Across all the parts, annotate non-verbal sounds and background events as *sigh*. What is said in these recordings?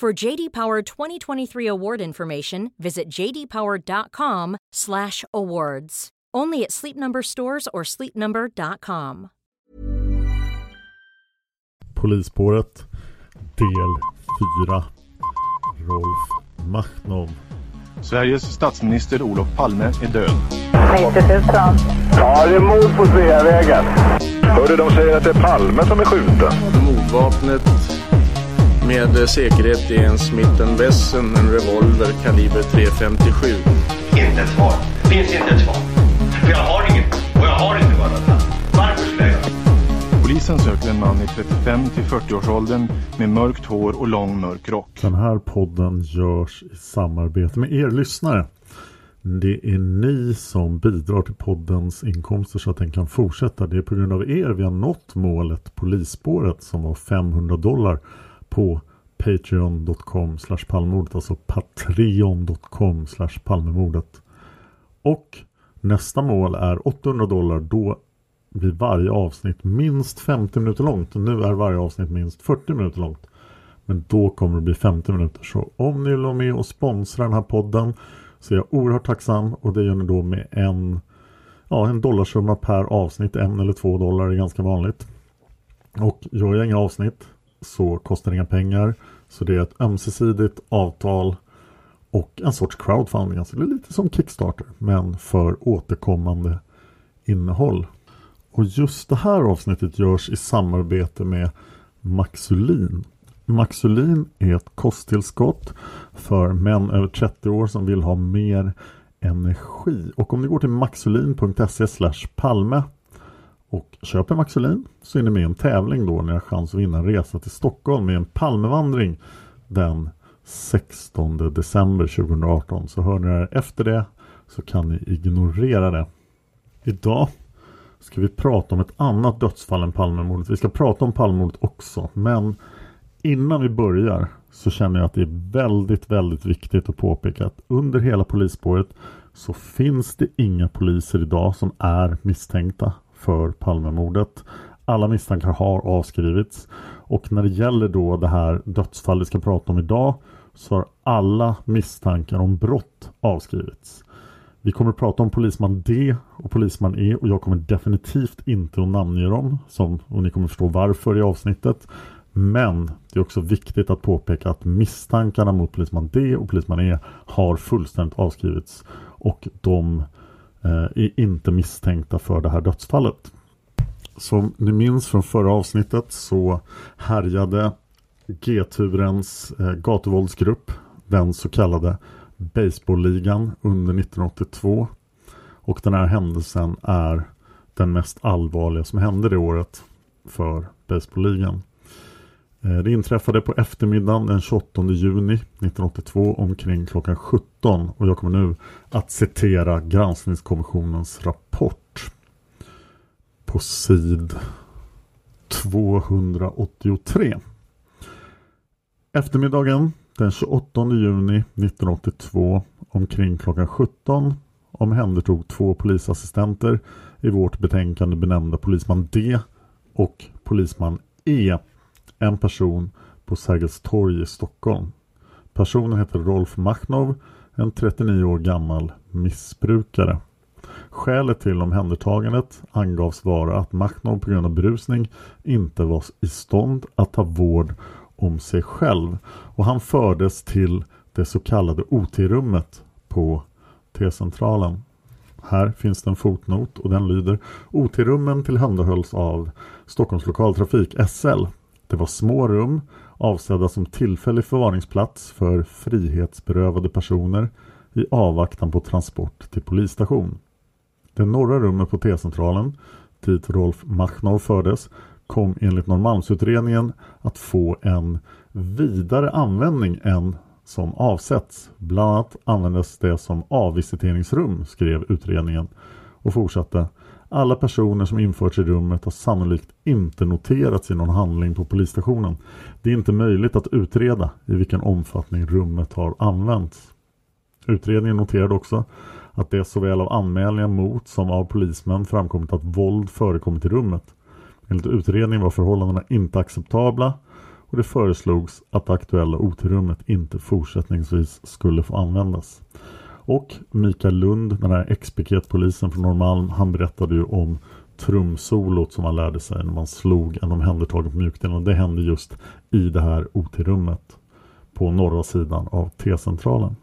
For JD Power 2023 award information, visit jdpower.com/awards. Only at Sleep Number stores or sleepnumber.com. Polisspåret del 4 Rolf Machnov Sveriges statsminister Olof Palme är död. 90 000. Ja, det är mord på Sveavägen. Hörde de säger att det är Palme som är skjuten. Mordvapnet med säkerhet är en Smith Wesson, en revolver kaliber .357. Inte ett svar. Finns inte ett svar. För jag har inget. Och jag har inte varit Varför skulle jag Polisen söker en man i 35 till 40-årsåldern med mörkt hår och lång mörk rock. Den här podden görs i samarbete med er lyssnare. Det är ni som bidrar till poddens inkomster så att den kan fortsätta. Det är på grund av er vi har nått målet polisspåret som var 500 dollar på patreon.com palmemordet, alltså patreon.com palmemordet. Och nästa mål är 800 dollar. Då blir varje avsnitt minst 50 minuter långt. Nu är varje avsnitt minst 40 minuter långt. Men då kommer det bli 50 minuter. Så om ni vill vara med och sponsra den här podden så är jag oerhört tacksam. Och det gör ni då med en, ja, en dollarsumma per avsnitt. En eller två dollar är ganska vanligt. Och gör jag inga avsnitt så kostar det inga pengar. Så det är ett ömsesidigt avtal och en sorts crowdfunding. Alltså det är lite som Kickstarter men för återkommande innehåll. Och just det här avsnittet görs i samarbete med Maxulin. Maxulin är ett kosttillskott för män över 30 år som vill ha mer energi. Och om ni går till maxulin.se palme och köper Maxulin så är ni med i en tävling då. Ni har chans att vinna en resa till Stockholm med en Palmevandring den 16 december 2018. Så hör ni det efter det så kan ni ignorera det. Idag ska vi prata om ett annat dödsfall än Palmemordet. Vi ska prata om Palmemordet också. Men innan vi börjar så känner jag att det är väldigt, väldigt viktigt att påpeka att under hela polisspåret så finns det inga poliser idag som är misstänkta för Palmemordet. Alla misstankar har avskrivits och när det gäller då det här dödsfall vi ska prata om idag så har alla misstankar om brott avskrivits. Vi kommer att prata om polisman D och polisman E och jag kommer definitivt inte att namnge dem som, och ni kommer förstå varför i avsnittet. Men det är också viktigt att påpeka att misstankarna mot polisman D och polisman E har fullständigt avskrivits och de eh, Eh, är inte misstänkta för det här dödsfallet. Som ni minns från förra avsnittet så härjade G-turens eh, gatuvåldsgrupp, den så kallade Baseballligan under 1982. Och den här händelsen är den mest allvarliga som hände det året för Baseballligan. Eh, det inträffade på eftermiddagen den 28 juni 1982 omkring klockan 17 och jag kommer nu att citera granskningskommissionens rapport på sid 283. Eftermiddagen Den 28 juni 1982 omkring klockan 17 omhändertog två polisassistenter i vårt betänkande benämnda polisman D och polisman E en person på Sergels torg i Stockholm. Personen heter Rolf Machnov, en 39 år gammal missbrukare. Skälet till omhändertagandet angavs vara att Machnov på grund av berusning inte var i stånd att ta vård om sig själv och han fördes till det så kallade OT-rummet på T-centralen. Här finns det en fotnot och den lyder OT-rummen tillhandahölls av Stockholms lokaltrafik SL. Det var små rum avsedda som tillfällig förvaringsplats för frihetsberövade personer i avvaktan på transport till polisstation. Det norra rummet på T-centralen, dit Rolf Machnov fördes, kom enligt Norrmalmsutredningen att få en vidare användning än som avsätts. Bland annat användes det som avvisiteringsrum, skrev utredningen och fortsatte. Alla personer som införts i rummet har sannolikt inte noterats i någon handling på polisstationen. Det är inte möjligt att utreda i vilken omfattning rummet har använts. Utredningen noterade också att det såväl av anmälningar mot som av polismän framkommit att våld förekommit i rummet. Enligt utredningen var förhållandena inte acceptabla och det föreslogs att det aktuella OT-rummet inte fortsättningsvis skulle få användas. Och Mikael Lund, den här ex-piketpolisen från Norrmalm, han berättade ju om trumsolot som man lärde sig när man slog en omhändertagen på mjukdelen. Och det hände just i det här OT-rummet på norra sidan av T-centralen.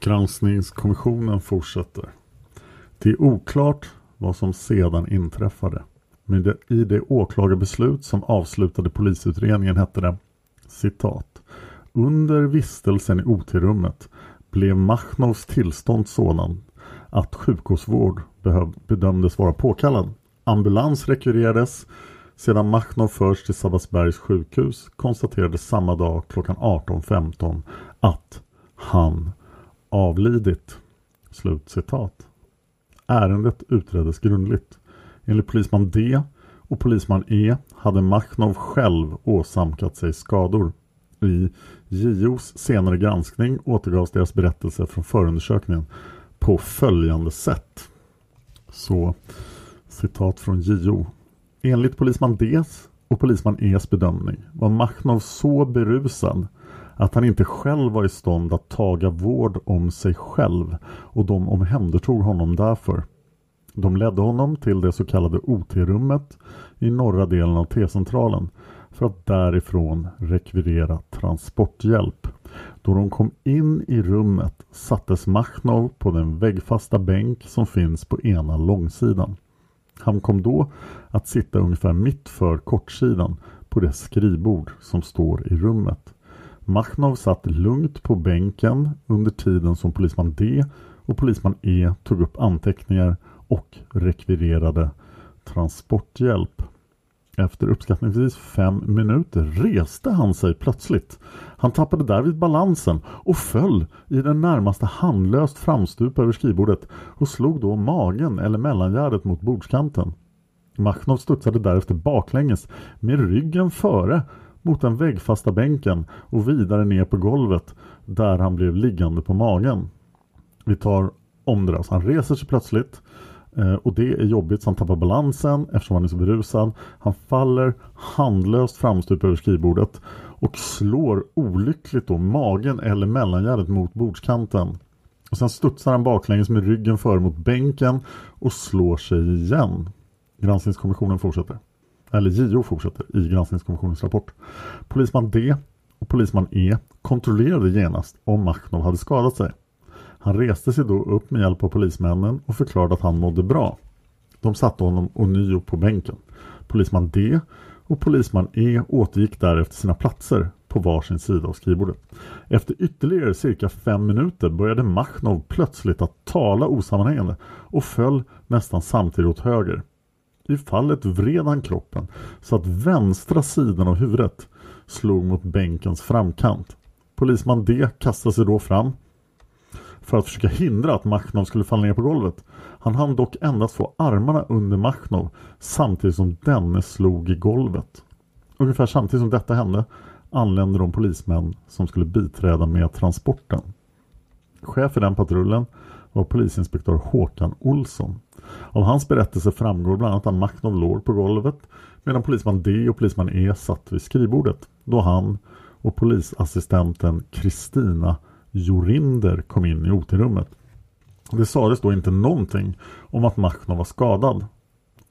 Granskningskommissionen fortsätter. Det är oklart vad som sedan inträffade. Men det, i det åklagarbeslut som avslutade polisutredningen hette det citat. Under vistelsen i OT-rummet blev Machnovs tillstånd sådan att sjukhusvård behöv, bedömdes vara påkallad. Ambulans rekvirerades. Sedan Machnov förts till Sabbatsbergs sjukhus konstaterades samma dag klockan 18.15 att han avlidit. Slut citat. Ärendet utreddes grundligt. Enligt polisman D och polisman E hade Machnov själv åsamkat sig skador. I JOs senare granskning återgavs deras berättelse från förundersökningen på följande sätt. Så citat från JO. Enligt polisman Ds och polisman E's bedömning var Machnov så berusad att han inte själv var i stånd att taga vård om sig själv och de omhändertog honom därför. De ledde honom till det så kallade OT-rummet i norra delen av T-centralen för att därifrån rekvirera transporthjälp. Då de kom in i rummet sattes Machnov på den väggfasta bänk som finns på ena långsidan. Han kom då att sitta ungefär mitt för kortsidan på det skrivbord som står i rummet. Machnov satt lugnt på bänken under tiden som polisman D och polisman E tog upp anteckningar och rekvirerade transporthjälp. Efter uppskattningsvis fem minuter reste han sig plötsligt. Han tappade därvid balansen och föll i den närmaste handlöst framstup över skrivbordet och slog då magen eller mellangärdet mot bordskanten. Machnov studsade därefter baklänges med ryggen före mot den väggfasta bänken och vidare ner på golvet där han blev liggande på magen. Vi tar om det alltså. Han reser sig plötsligt Eh, och det är jobbigt så han tappar balansen eftersom han är så berusad. Han faller handlöst framstup över skrivbordet och slår olyckligt då magen eller mellangärdet mot bordskanten. Och sen studsar han baklänges med ryggen före mot bänken och slår sig igen. Granskningskommissionen fortsätter eller JO fortsätter i granskningskommissionens rapport. Polisman D och polisman E kontrollerade genast om Machnov hade skadat sig. Han reste sig då upp med hjälp av polismännen och förklarade att han mådde bra. De satte honom ånyo på bänken. Polisman D och polisman E återgick därefter sina platser på varsin sida av skrivbordet. Efter ytterligare cirka fem minuter började Machnov plötsligt att tala osammanhängande och föll nästan samtidigt åt höger. I fallet vred han kroppen så att vänstra sidan av huvudet slog mot bänkens framkant. Polisman D kastade sig då fram för att försöka hindra att Machnov skulle falla ner på golvet. Han hann dock endast få armarna under Machnov samtidigt som denne slog i golvet. Ungefär samtidigt som detta hände anlände de polismän som skulle biträda med transporten. Chef för den patrullen var polisinspektör Håkan Olsson. Av hans berättelse framgår bland annat att Machnov låg på golvet medan polisman D och polisman E satt vid skrivbordet då han och polisassistenten Kristina Jorinder kom in i OT-rummet. Det sades då inte någonting om att Machno var skadad.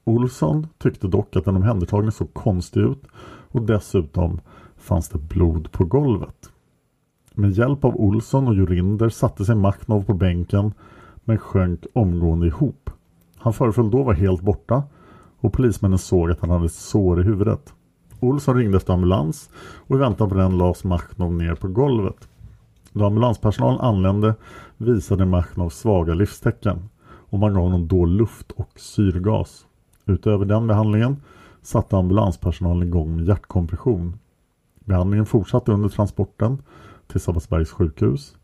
Olsson tyckte dock att den omhändertagne såg konstig ut och dessutom fanns det blod på golvet. Med hjälp av Olsson och Jorinder satte sig Machnov på bänken men sjönk omgående ihop. Han föreföll då vara helt borta och polismännen såg att han hade sår i huvudet. Olsson ringde efter ambulans och i väntan på den lades Machnov ner på golvet. Då ambulanspersonalen anlände visade Machnov svaga livstecken och man gav honom då luft och syrgas. Utöver den behandlingen satte ambulanspersonalen igång med hjärtkompression. Behandlingen fortsatte under transporten till Sabbatsbergs sjukhus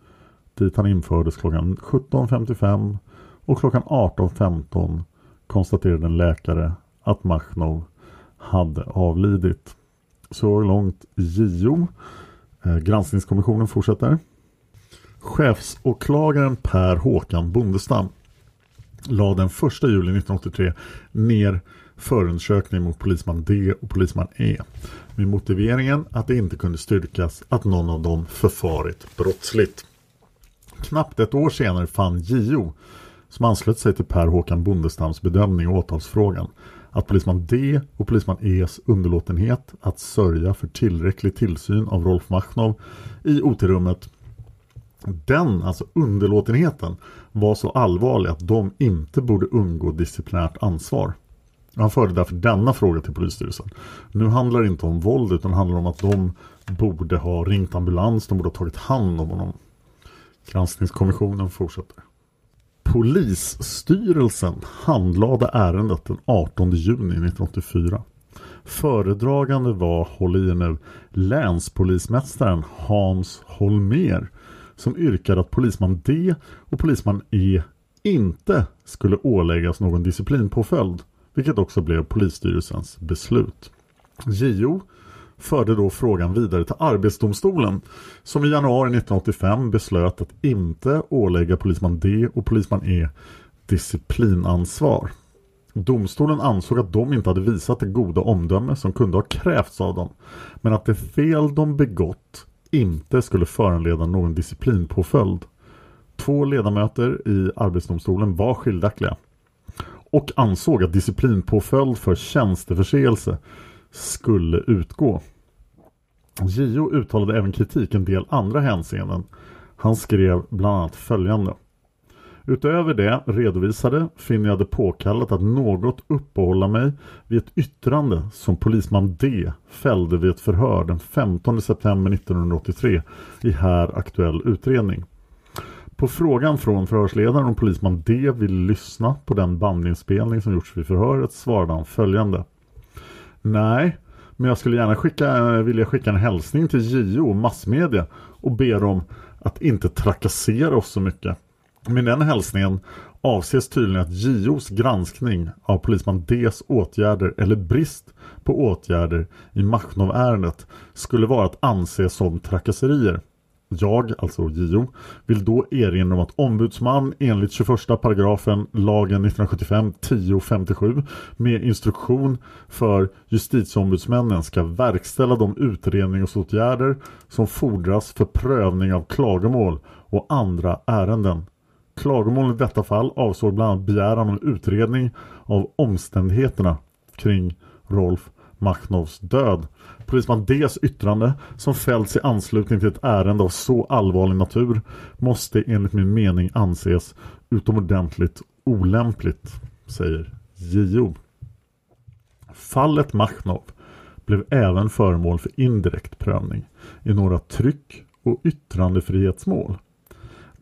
dit han infördes klockan 17.55 och klockan 18.15 konstaterade en läkare att Machnov hade avlidit. Så långt JO. Eh, granskningskommissionen fortsätter. Chefsåklagaren Per Håkan Bondestam lade den 1 juli 1983 ner förundersökning mot polisman D och polisman E med motiveringen att det inte kunde styrkas att någon av dem förfarit brottsligt. Knappt ett år senare fann JO, som anslöt sig till Per Håkan Bondestams bedömning och åtalsfrågan, att polisman D och polisman E's underlåtenhet att sörja för tillräcklig tillsyn av Rolf Machnov i OT-rummet den, alltså underlåtenheten, var så allvarlig att de inte borde undgå disciplinärt ansvar. Han förde därför denna fråga till polisstyrelsen. Nu handlar det inte om våld utan handlar om att de borde ha ringt ambulans, de borde ha tagit hand om honom. Granskningskommissionen fortsätter. Polisstyrelsen handlade ärendet den 18 juni 1984. Föredragande var, håll i er nu, länspolismästaren Hans Holmer som yrkade att polisman D och polisman E inte skulle åläggas någon disciplinpåföljd, vilket också blev polisstyrelsens beslut. JO förde då frågan vidare till Arbetsdomstolen som i januari 1985 beslöt att inte ålägga polisman D och polisman E disciplinansvar. Domstolen ansåg att de inte hade visat det goda omdöme som kunde ha krävts av dem men att det fel de begått inte skulle föranleda någon disciplinpåföljd. Två ledamöter i Arbetsdomstolen var skiljaktiga och ansåg att disciplinpåföljd för tjänsteförseelse skulle utgå. JO uttalade även kritik i en del andra hänseenden. Han skrev bland annat följande. Utöver det redovisade finner jag det påkallat att något uppehålla mig vid ett yttrande som polisman D fällde vid ett förhör den 15 september 1983 i här aktuell utredning. På frågan från förhörsledaren om polisman D vill lyssna på den bandinspelning som gjorts vid förhöret svarade han följande. Nej, men jag skulle gärna skicka, vilja skicka en hälsning till JO och massmedia och be dem att inte trakassera oss så mycket. Med den hälsningen avses tydligen att JOs granskning av polisman Ds åtgärder eller brist på åtgärder i Machnov-ärendet skulle vara att anse som trakasserier. Jag, alltså JO, vill då erinra om att ombudsman enligt 21 paragrafen lagen 1975-1057 med instruktion för justitieombudsmännen ska verkställa de utredningsåtgärder som fordras för prövning av klagomål och andra ärenden. Klagomål i detta fall avsåg bland annat begäran om utredning av omständigheterna kring Rolf Machnovs död. Polisman Ds yttrande som fällts i anslutning till ett ärende av så allvarlig natur måste enligt min mening anses utomordentligt olämpligt, säger JO. Fallet Machnov blev även föremål för indirekt prövning i några tryck- och yttrandefrihetsmål.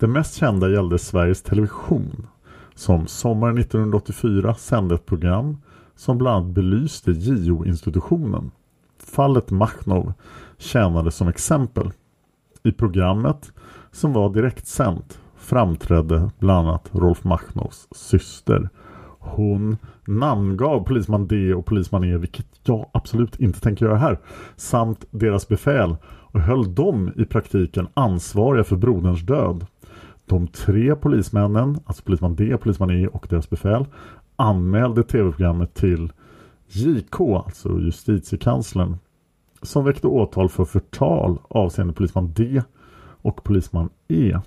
Det mest kända gällde Sveriges Television som sommaren 1984 sände ett program som bland annat belyste JO-institutionen. Fallet Machnov tjänade som exempel. I programmet som var direktsänt framträdde bland annat Rolf Machnovs syster Hon namngav polisman D och polisman E, vilket jag absolut inte tänker göra här, samt deras befäl och höll dem i praktiken ansvariga för broderns död. De tre polismännen, alltså polisman D, polisman E och deras befäl, anmälde tv-programmet till JK, alltså justitiekanslern, som väckte åtal för förtal avseende polisman D och polisman E.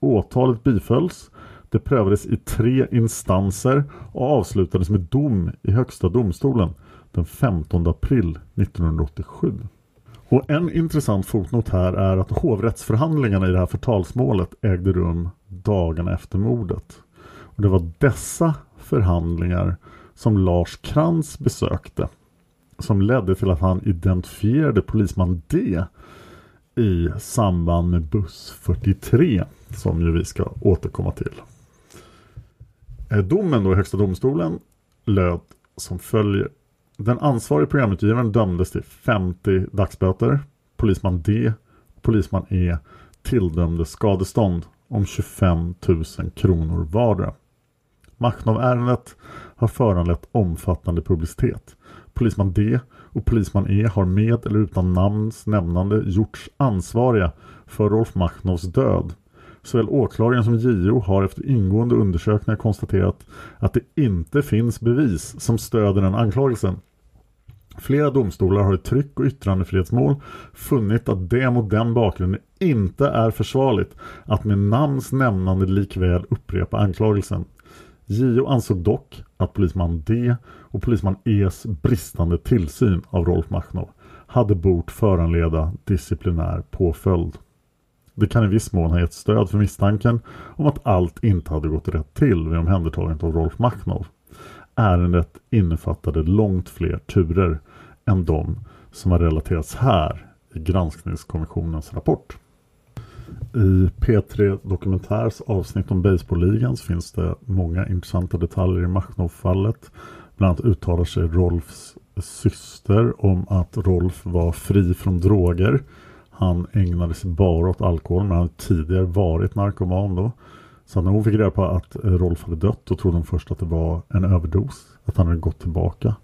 Åtalet bifölls. Det prövades i tre instanser och avslutades med dom i Högsta domstolen den 15 april 1987. Och en intressant fotnot här är att hovrättsförhandlingarna i det här förtalsmålet ägde rum dagen efter mordet. Och det var dessa förhandlingar som Lars Krantz besökte som ledde till att han identifierade polisman D i samband med buss 43 som ju vi ska återkomma till. Eh, domen då i Högsta domstolen löd som följer. Den ansvarige programutgivaren dömdes till 50 dagsböter. Polisman D och polisman E tilldömdes skadestånd om 25 000 kronor vardera. Machnov-ärendet har föranlett omfattande publicitet. Polisman D och polisman E har med eller utan namns nämnande gjorts ansvariga för Rolf Machnovs död. Såväl åklagaren som JO har efter ingående undersökningar konstaterat att det inte finns bevis som stöder den anklagelsen. Flera domstolar har i tryck- och yttrandefrihetsmål funnit att det mot den bakgrunden inte är försvarligt att med namns nämnande likväl upprepa anklagelsen. JO ansåg dock att polisman D och polisman E's bristande tillsyn av Rolf Machnov hade bort föranleda disciplinär påföljd. Det kan i viss mån ha gett stöd för misstanken om att allt inte hade gått rätt till vid omhändertagandet av Rolf Machnov. Ärendet innefattade långt fler turer än de som har relaterats här i granskningskommissionens rapport. I P3 Dokumentärs avsnitt om baseballligan finns det många intressanta detaljer i Machnov-fallet. Bland annat uttalar sig Rolfs syster om att Rolf var fri från droger. Han ägnade sig bara åt alkohol men han hade tidigare varit narkoman då. Så när hon fick reda på att eh, Rolf hade dött då trodde hon först att det var en överdos. Att han hade gått tillbaka.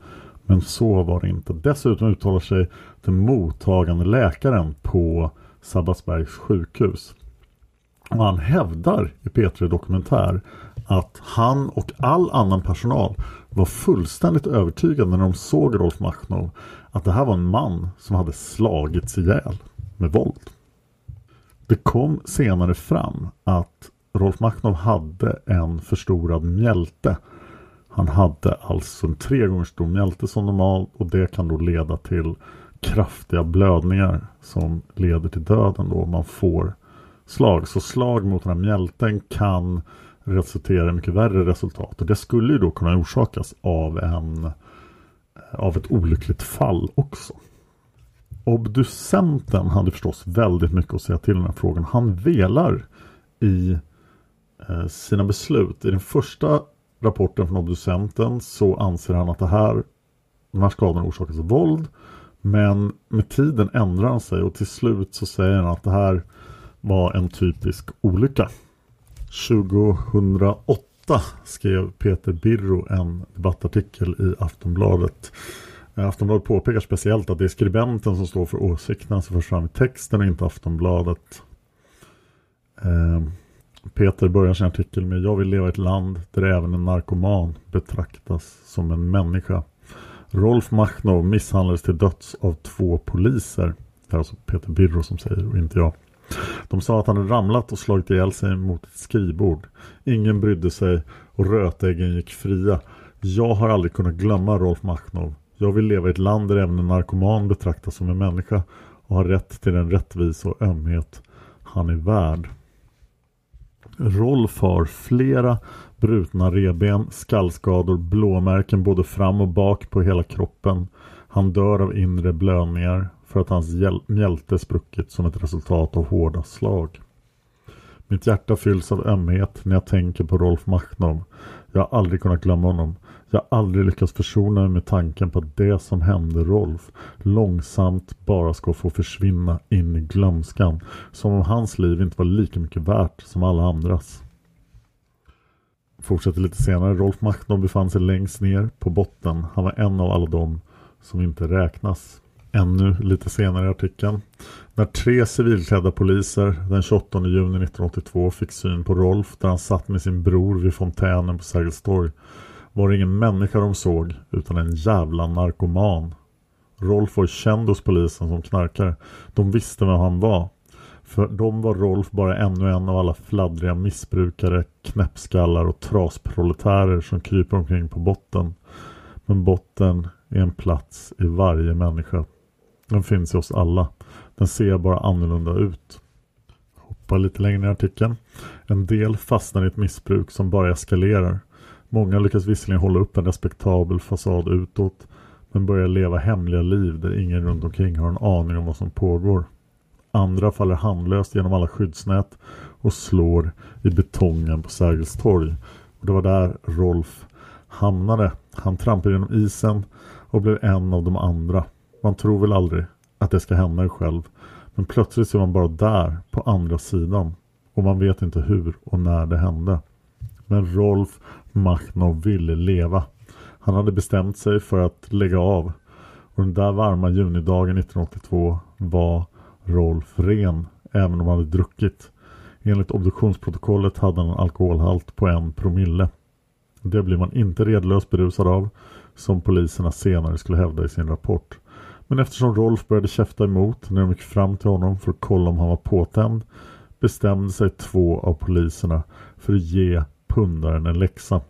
Men så var det inte. Dessutom uttalar sig den mottagande läkaren på Sabbatsbergs sjukhus. Och han hävdar i P3 Dokumentär att han och all annan personal var fullständigt övertygade när de såg Rolf Machnov att det här var en man som hade slagits ihjäl med våld. Det kom senare fram att Rolf Machnov hade en förstorad mjälte. Han hade alltså en tre gånger stor mjälte som normalt och det kan då leda till kraftiga blödningar som leder till döden då man får slag. Så slag mot den här mjälten kan resultera i mycket värre resultat. Och det skulle ju då kunna orsakas av, en, av ett olyckligt fall också. Obducenten hade förstås väldigt mycket att säga till i den här frågan. Han velar i Eh, sina beslut. I den första rapporten från obducenten så anser han att det här, de här skadorna orsakas av våld. Men med tiden ändrar han sig och till slut så säger han att det här var en typisk olycka. 2008 skrev Peter Birro en debattartikel i Aftonbladet. Eh, Aftonbladet påpekar speciellt att det är skribenten som står för åsikterna som förs fram i texten och inte Aftonbladet. Eh, Peter börjar sin artikel med Jag vill leva i ett land där även en narkoman betraktas som en människa. Rolf Machnov misshandlades till döds av två poliser. Det är alltså Peter Birro som säger och inte jag. De sa att han hade ramlat och slagit ihjäl sig mot ett skrivbord. Ingen brydde sig och rötäggen gick fria. Jag har aldrig kunnat glömma Rolf Machnov. Jag vill leva i ett land där även en narkoman betraktas som en människa och har rätt till den rättvisa och ömhet han är värd. Rolf har flera brutna reben, skallskador, blåmärken både fram och bak på hela kroppen. Han dör av inre blödningar för att hans mjälte spruckit som ett resultat av hårda slag. Mitt hjärta fylls av ömhet när jag tänker på Rolf Machnov. Jag har aldrig kunnat glömma honom. Jag har aldrig lyckats försona mig med tanken på att det som hände Rolf långsamt bara ska få försvinna in i glömskan. Som om hans liv inte var lika mycket värt som alla andras. Fortsätter lite senare. Rolf Machnov befann sig längst ner på botten. Han var en av alla dem som inte räknas. Ännu lite senare i artikeln. När tre civilklädda poliser den 28 juni 1982 fick syn på Rolf där han satt med sin bror vid fontänen på Sergels torg var det ingen människa de såg utan en jävla narkoman. Rolf var känd hos polisen som knarkare. De visste vem han var. För dem var Rolf bara ännu en av alla fladdriga missbrukare, knäppskallar och trasproletärer som kryper omkring på botten. Men botten är en plats i varje människa. Den finns i oss alla. Den ser bara annorlunda ut. Hoppa lite längre i artikeln. En del fastnar i ett missbruk som bara eskalerar. Många lyckas visserligen hålla upp en respektabel fasad utåt men börjar leva hemliga liv där ingen runt omkring har en aning om vad som pågår. Andra faller handlöst genom alla skyddsnät och slår i betongen på Sergels torg. Och det var där Rolf hamnade. Han trampade genom isen och blev en av de andra. Man tror väl aldrig att det ska hända en själv. Men plötsligt så är man bara där på andra sidan. Och man vet inte hur och när det hände. Men Rolf Machnov ville leva. Han hade bestämt sig för att lägga av. Och den där varma junidagen 1982 var Rolf ren, även om han hade druckit. Enligt obduktionsprotokollet hade han en alkoholhalt på en promille. Det blir man inte redlöst berusad av, som poliserna senare skulle hävda i sin rapport. Men eftersom Rolf började käfta emot när de gick fram till honom för att kolla om han var påtänd bestämde sig två av poliserna för att ge pundaren en läxa.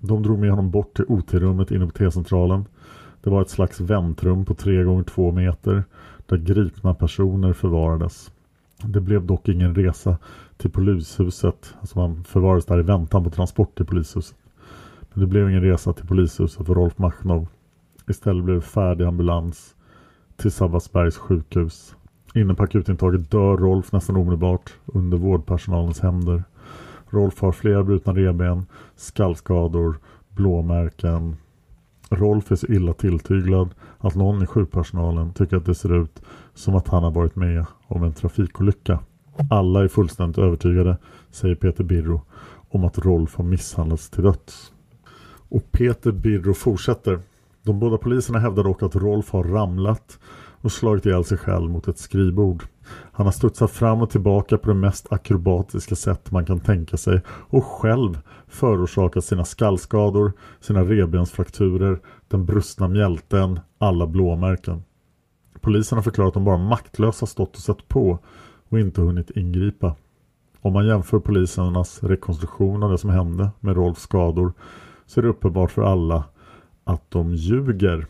De drog med honom bort till OT-rummet inne på T-centralen. Det var ett slags väntrum på 3 gånger 2 meter där gripna personer förvarades. Det blev dock ingen resa till polishuset. Alltså man förvarades där i väntan på transport till polishuset. Men det blev ingen resa till polishuset för Rolf Machnov. Istället blev det färdig ambulans till Sabbatsbergs sjukhus. Inne på akutintaget dör Rolf nästan omedelbart under vårdpersonalens händer. Rolf har flera brutna reben, skallskador, blåmärken. Rolf är så illa tilltyglad att någon i sjukpersonalen tycker att det ser ut som att han har varit med om en trafikolycka. Alla är fullständigt övertygade, säger Peter Birro, om att Rolf har misshandlats till döds. Och Peter Birro fortsätter. De båda poliserna hävdar dock att Rolf har ramlat och slagit ihjäl sig själv mot ett skrivbord. Han har studsat fram och tillbaka på det mest akrobatiska sätt man kan tänka sig och själv förorsakat sina skallskador, sina revbensfrakturer, den brustna mjälten, alla blåmärken. Polisen har förklarat att de bara maktlösa stått och sett på och inte hunnit ingripa. Om man jämför polisernas rekonstruktion av det som hände med Rolfs skador så är det uppenbart för alla att de ljuger.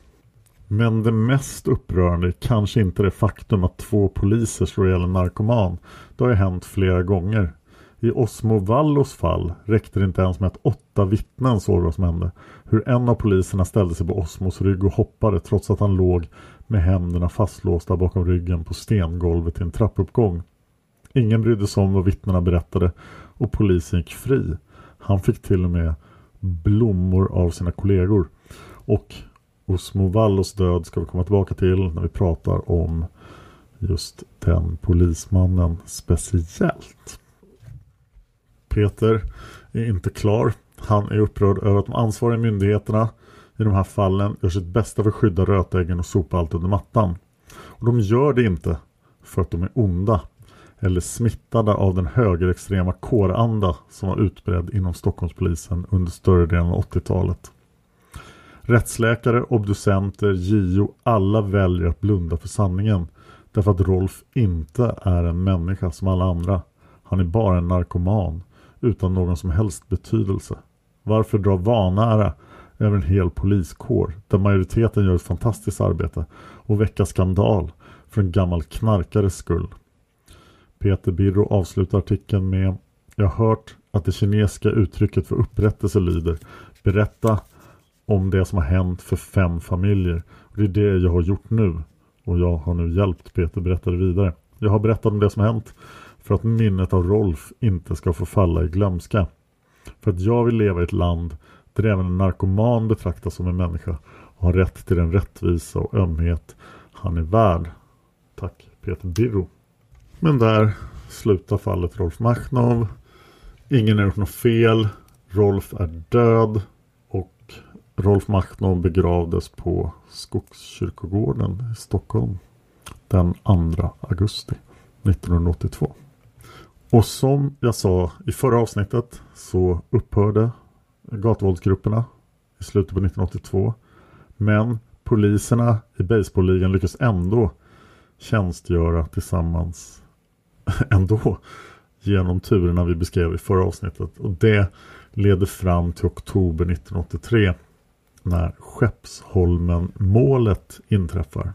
Men det mest upprörande är kanske inte det faktum att två poliser slår ihjäl en narkoman. Det har ju hänt flera gånger. I Osmo Vallos fall räckte det inte ens med att åtta vittnen såg vad som hände. Hur en av poliserna ställde sig på Osmos rygg och hoppade trots att han låg med händerna fastlåsta bakom ryggen på stengolvet i en trappuppgång. Ingen brydde sig om vad vittnena berättade och polisen gick fri. Han fick till och med blommor av sina kollegor. Och Osmo Vallos död ska vi komma tillbaka till när vi pratar om just den polismannen speciellt. Peter är inte klar. Han är upprörd över att de ansvariga myndigheterna i de här fallen gör sitt bästa för att skydda rötäggen och sopa allt under mattan. Och de gör det inte för att de är onda eller smittade av den högerextrema kåranda som var utbredd inom Stockholmspolisen under större delen av 80-talet. Rättsläkare, obducenter, JO, alla väljer att blunda för sanningen därför att Rolf inte är en människa som alla andra. Han är bara en narkoman utan någon som helst betydelse. Varför dra vanära över en hel poliskår där majoriteten gör ett fantastiskt arbete och väcka skandal för en gammal knarkares skull? Peter Birro avslutar artikeln med Jag har hört att det kinesiska uttrycket för upprättelse lyder Berätta om det som har hänt för fem familjer. Och det är det jag har gjort nu. Och jag har nu hjälpt Peter berätta det vidare. Jag har berättat om det som har hänt för att minnet av Rolf inte ska få falla i glömska. För att jag vill leva i ett land där även en narkoman betraktas som en människa och har rätt till den rättvisa och ömhet han är värd. Tack Peter Birro. Men där slutar fallet Rolf Machnov. Ingen har gjort något fel. Rolf är död Rolf Machtno begravdes på Skogskyrkogården i Stockholm den 2 augusti 1982. Och som jag sa i förra avsnittet så upphörde gatuvåldsgrupperna i slutet på 1982. Men poliserna i baseballligan lyckas ändå tjänstgöra tillsammans *laughs* ändå genom turerna vi beskrev i förra avsnittet. Och det leder fram till oktober 1983 när Skeppsholmen-målet inträffar.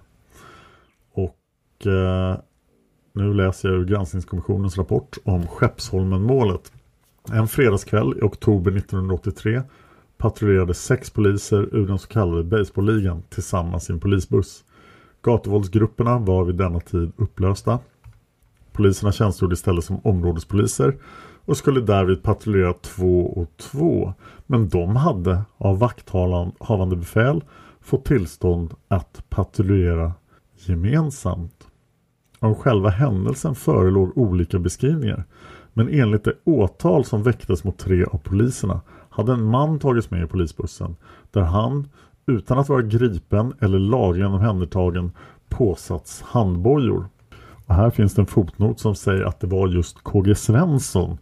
Och eh, nu läser jag ur granskningskommissionens rapport om Skeppsholmen-målet. En fredagskväll i oktober 1983 patrullerade sex poliser ur den så kallade baseballligan tillsammans i en polisbuss. Gatuvåldsgrupperna var vid denna tid upplösta. Poliserna tjänstgjorde istället som områdespoliser och skulle därvid patrullera två och två. Men de hade av vakthavande befäl fått tillstånd att patrullera gemensamt. Om själva händelsen förelåg olika beskrivningar. Men enligt det åtal som väcktes mot tre av poliserna hade en man tagits med i polisbussen där han, utan att vara gripen eller lagligen omhändertagen, påsatts handbojor. Och här finns det en fotnot som säger att det var just KG Svensson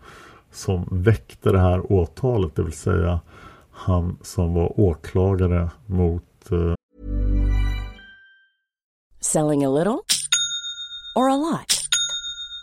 som väckte det här åtalet, det vill säga han som var åklagare mot... Eh... Selling a little or a lot?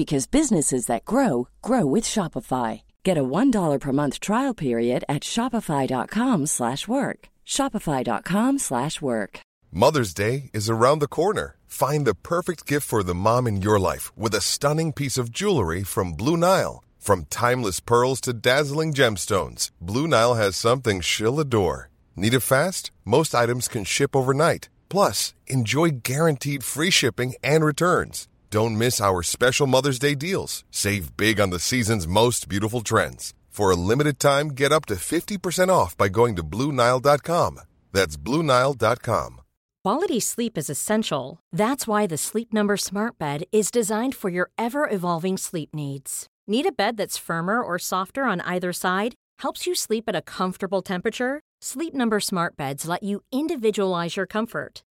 because businesses that grow grow with Shopify. Get a $1 per month trial period at Shopify.com slash work. Shopify.com slash work. Mother's Day is around the corner. Find the perfect gift for the mom in your life with a stunning piece of jewelry from Blue Nile. From timeless pearls to dazzling gemstones, Blue Nile has something she'll adore. Need it fast? Most items can ship overnight. Plus, enjoy guaranteed free shipping and returns. Don't miss our special Mother's Day deals. Save big on the season's most beautiful trends. For a limited time, get up to 50% off by going to Bluenile.com. That's Bluenile.com. Quality sleep is essential. That's why the Sleep Number Smart Bed is designed for your ever evolving sleep needs. Need a bed that's firmer or softer on either side? Helps you sleep at a comfortable temperature? Sleep Number Smart Beds let you individualize your comfort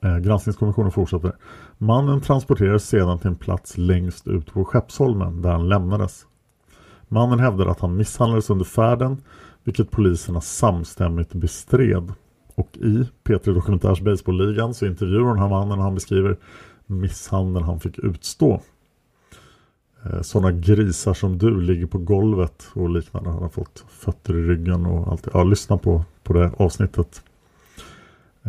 Eh, granskningskommissionen fortsätter. Mannen transporterades sedan till en plats längst ut på Skeppsholmen där han lämnades. Mannen hävdade att han misshandlades under färden vilket poliserna samstämmigt bestred. Och i P3 Dokumentärs Baseballligan så intervjuar den här mannen och han beskriver misshandeln han fick utstå. Eh, Sådana grisar som du ligger på golvet och liknande. Han har fått fötter i ryggen och allt. Ja, lyssna på, på det avsnittet.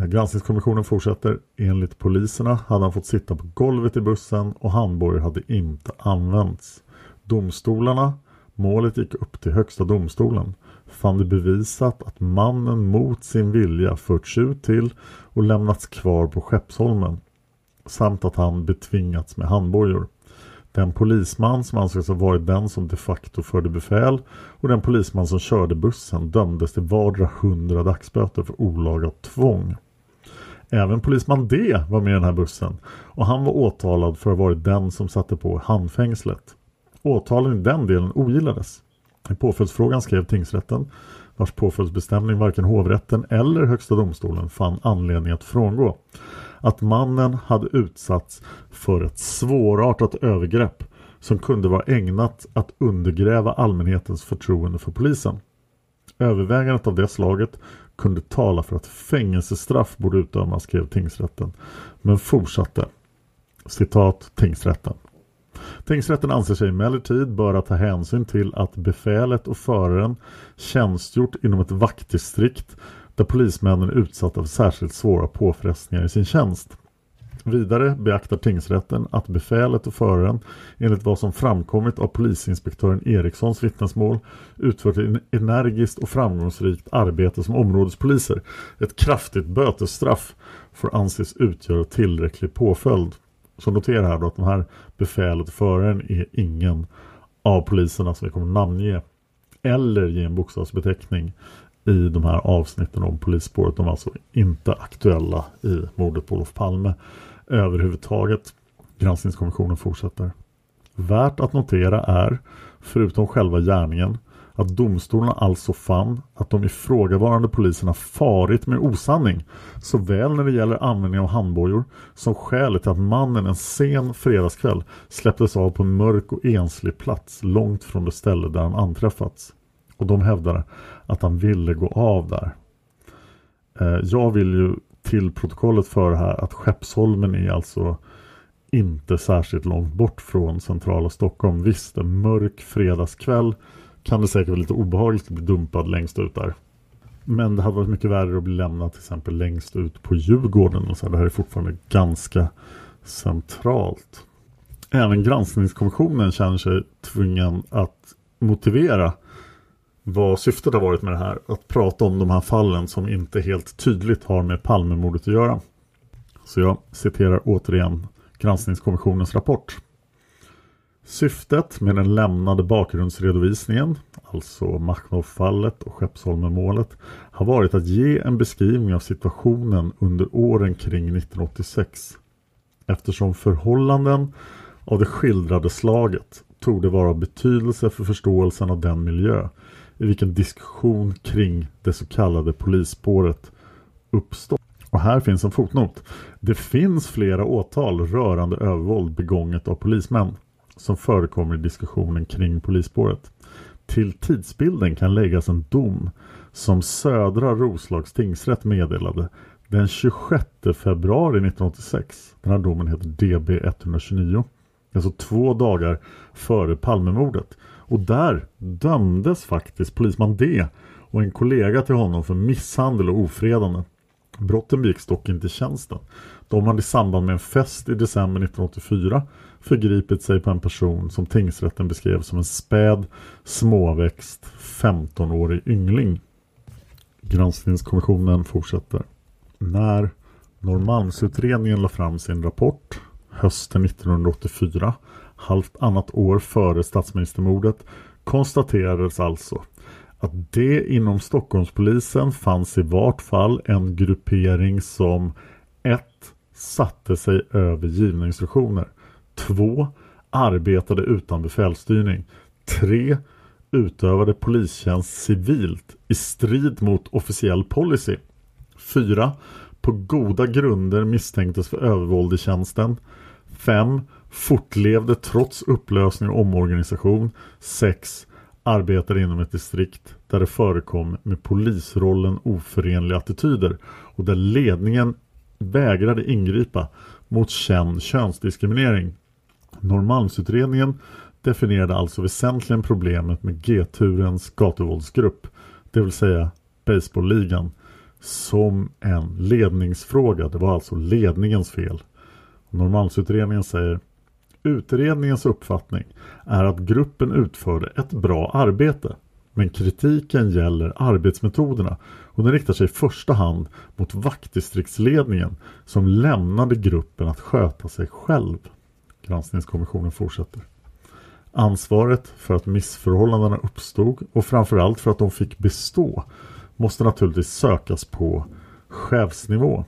Eh, granskningskommissionen fortsätter. Enligt poliserna hade han fått sitta på golvet i bussen och handbojor hade inte använts. Domstolarna, målet gick upp till högsta domstolen, fann det bevisat att mannen mot sin vilja förts ut till och lämnats kvar på Skeppsholmen samt att han betvingats med handbojor. Den polisman som ansågs ha varit den som de facto förde befäl och den polisman som körde bussen dömdes till vardera hundra dagsböter för olaga tvång. Även polisman D var med i den här bussen och han var åtalad för att ha varit den som satte på handfängslet. Åtalen i den delen ogillades. I påföljdsfrågan skrev tingsrätten, vars påföljdsbestämning varken hovrätten eller högsta domstolen fann anledning att frångå, att mannen hade utsatts för ett svårartat övergrepp som kunde vara ägnat att undergräva allmänhetens förtroende för polisen. Övervägandet av det slaget kunde tala för att fängelsestraff borde utdömas, skrev tingsrätten. Men fortsatte. Citat tingsrätten. Tingsrätten anser sig emellertid böra ta hänsyn till att befälet och föraren tjänstgjort inom ett vaktdistrikt där polismännen är utsatta för särskilt svåra påfrestningar i sin tjänst. Vidare beaktar tingsrätten att befälet och föraren enligt vad som framkommit av polisinspektören Erikssons vittnesmål utfört ett energiskt och framgångsrikt arbete som områdespoliser. Ett kraftigt bötesstraff får anses utgöra tillräcklig påföljd. Så notera här då att de här befälet och föraren är ingen av poliserna som vi kommer namnge eller ge en bokstavsbeteckning i de här avsnitten om polisspåret. De är alltså inte aktuella i mordet på Olof Palme överhuvudtaget. Granskningskommissionen fortsätter. Värt att notera är, förutom själva gärningen, att domstolarna alltså fann att de ifrågavarande poliserna farit med osanning såväl när det gäller användning av handbojor som skälet till att mannen en sen fredagskväll släpptes av på en mörk och enslig plats långt från det ställe där han anträffats. Och de hävdade att han ville gå av där. Eh, jag vill ju till protokollet för här att Skeppsholmen är alltså inte särskilt långt bort från centrala Stockholm. Visst, en mörk fredagskväll kan det säkert vara lite obehagligt att bli dumpad längst ut där. Men det hade varit mycket värre att bli lämnad till exempel längst ut på Djurgården. Och så här. Det här är fortfarande ganska centralt. Även granskningskommissionen känner sig tvungen att motivera vad syftet har varit med det här. Att prata om de här fallen som inte helt tydligt har med Palmemordet att göra. Så jag citerar återigen granskningskommissionens rapport. Syftet med den lämnade bakgrundsredovisningen, alltså Machnov-fallet och Skeppsholmen-målet, har varit att ge en beskrivning av situationen under åren kring 1986. Eftersom förhållanden av det skildrade slaget tog det vara av betydelse för förståelsen av den miljö i vilken diskussion kring det så kallade polisspåret uppstått. Och här finns en fotnot. Det finns flera åtal rörande övervåld begånget av polismän som förekommer i diskussionen kring polisspåret. Till tidsbilden kan läggas en dom som Södra Roslags tingsrätt meddelade den 26 februari 1986. Den här domen heter DB 129. Alltså två dagar före Palmemordet. Och där dömdes faktiskt polisman D och en kollega till honom för misshandel och ofredande. Brotten begicks dock inte i tjänsten. De hade i samband med en fest i december 1984 förgripit sig på en person som tingsrätten beskrev som en späd, småväxt, 15-årig yngling. Granskningskommissionen fortsätter. När Norrmalmsutredningen la fram sin rapport hösten 1984, halvt annat år före statsministermordet, konstaterades alltså att det inom Stockholmspolisen fanns i vart fall en gruppering som 1. satte sig över givna instruktioner 2. Arbetade utan befälsstyrning 3. Utövade polistjänst civilt i strid mot officiell policy 4. På goda grunder misstänktes för övervåld i tjänsten 5. Fortlevde trots upplösning och omorganisation 6 arbetade inom ett distrikt där det förekom med polisrollen oförenliga attityder och där ledningen vägrade ingripa mot känd könsdiskriminering. Norrmalmsutredningen definierade alltså väsentligen problemet med G-turens gatuvåldsgrupp, det vill säga baseballligan, som en ledningsfråga. Det var alltså ledningens fel. Norrmalmsutredningen säger Utredningens uppfattning är att gruppen utförde ett bra arbete. Men kritiken gäller arbetsmetoderna och den riktar sig i första hand mot vaktdistriktsledningen som lämnade gruppen att sköta sig själv. Granskningskommissionen fortsätter. Ansvaret för att missförhållandena uppstod och framförallt för att de fick bestå måste naturligtvis sökas på chefsnivå.